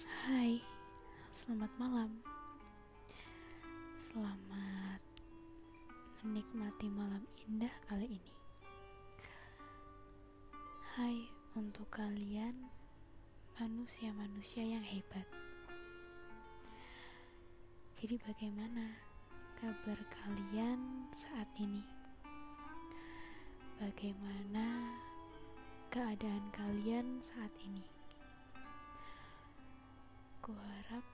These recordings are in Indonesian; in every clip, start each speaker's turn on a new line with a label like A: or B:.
A: Hai, selamat malam. Selamat menikmati malam indah kali ini. Hai untuk kalian manusia-manusia yang hebat. Jadi bagaimana kabar kalian saat ini? Bagaimana keadaan kalian saat ini? Kuharap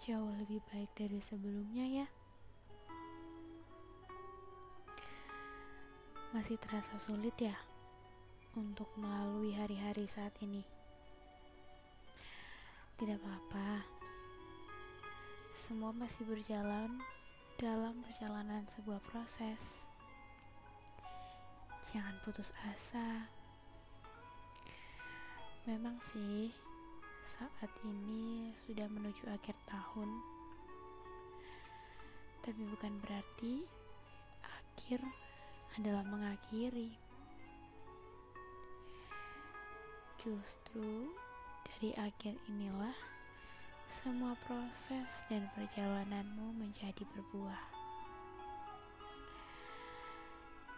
A: jauh lebih baik dari sebelumnya ya. Masih terasa sulit ya untuk melalui hari-hari saat ini. Tidak apa-apa. Semua masih berjalan dalam perjalanan sebuah proses. Jangan putus asa. Memang sih, saat ini sudah menuju akhir tahun, tapi bukan berarti akhir adalah mengakhiri. Justru dari akhir inilah semua proses dan perjalananmu menjadi berbuah.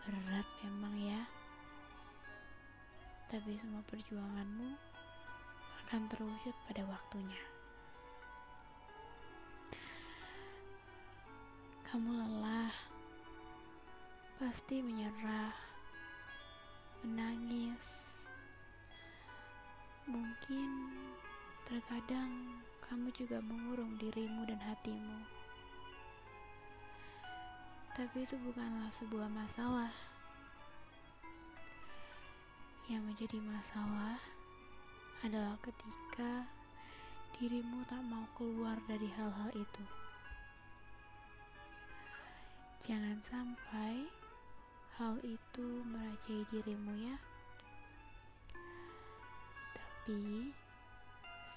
A: Berat memang ya, tapi semua perjuanganmu akan terwujud pada waktunya. Kamu lelah, pasti menyerah, menangis. Mungkin terkadang kamu juga mengurung dirimu dan hatimu. Tapi itu bukanlah sebuah masalah. Yang menjadi masalah adalah ketika dirimu tak mau keluar dari hal-hal itu. Jangan sampai hal itu merajai dirimu ya. Tapi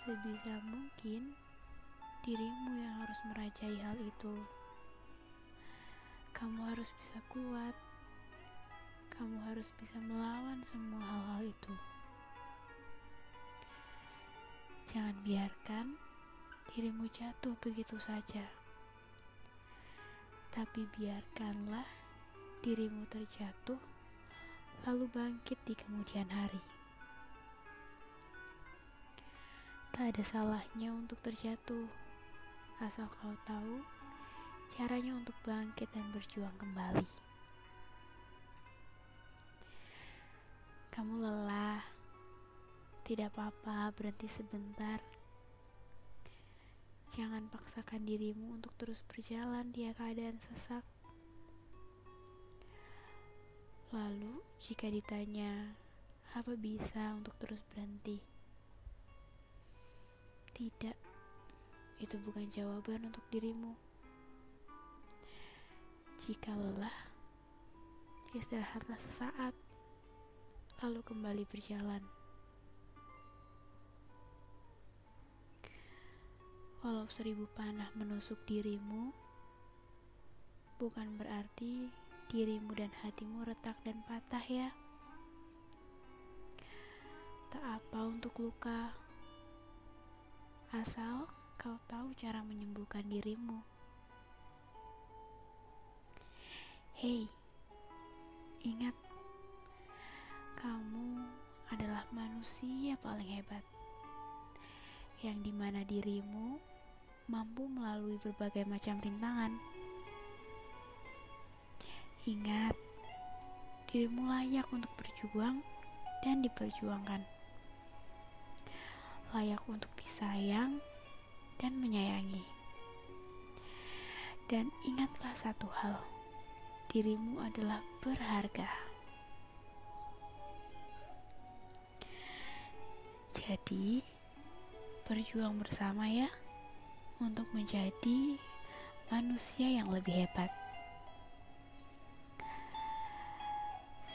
A: sebisa mungkin dirimu yang harus merajai hal itu. Kamu harus bisa kuat. Kamu harus bisa melawan semua hal-hal itu. Jangan biarkan dirimu jatuh begitu saja. Tapi biarkanlah dirimu terjatuh lalu bangkit di kemudian hari. Tak ada salahnya untuk terjatuh, asal kau tahu caranya untuk bangkit dan berjuang kembali. Kamu lelah, tidak apa-apa, berhenti sebentar. Jangan paksakan dirimu untuk terus berjalan di keadaan sesak. Lalu, jika ditanya, apa bisa untuk terus berhenti? Tidak, itu bukan jawaban untuk dirimu. Jika lelah, istirahatlah sesaat, lalu kembali berjalan. Walau seribu panah menusuk dirimu, bukan berarti dirimu dan hatimu retak dan patah ya. Tak apa untuk luka, asal kau tahu cara menyembuhkan dirimu. Hei, ingat, kamu adalah manusia paling hebat, yang di mana dirimu mampu melalui berbagai macam rintangan. Ingat, dirimu layak untuk berjuang dan diperjuangkan layak untuk disayang dan menyayangi. Dan ingatlah satu hal, dirimu adalah berharga. Jadi, berjuang bersama ya untuk menjadi manusia yang lebih hebat.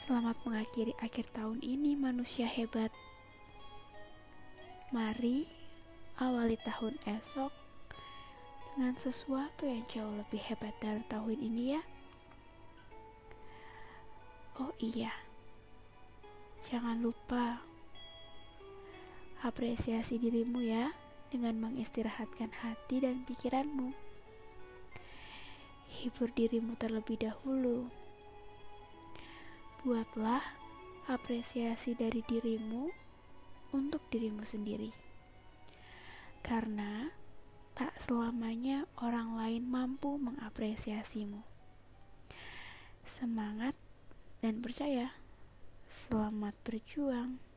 A: Selamat mengakhiri akhir tahun ini, manusia hebat. Mari awali tahun esok dengan sesuatu yang jauh lebih hebat dari tahun ini ya. Oh iya, jangan lupa Apresiasi dirimu ya dengan mengistirahatkan hati dan pikiranmu. Hibur dirimu terlebih dahulu. Buatlah apresiasi dari dirimu untuk dirimu sendiri. Karena tak selamanya orang lain mampu mengapresiasimu. Semangat dan percaya. Selamat berjuang.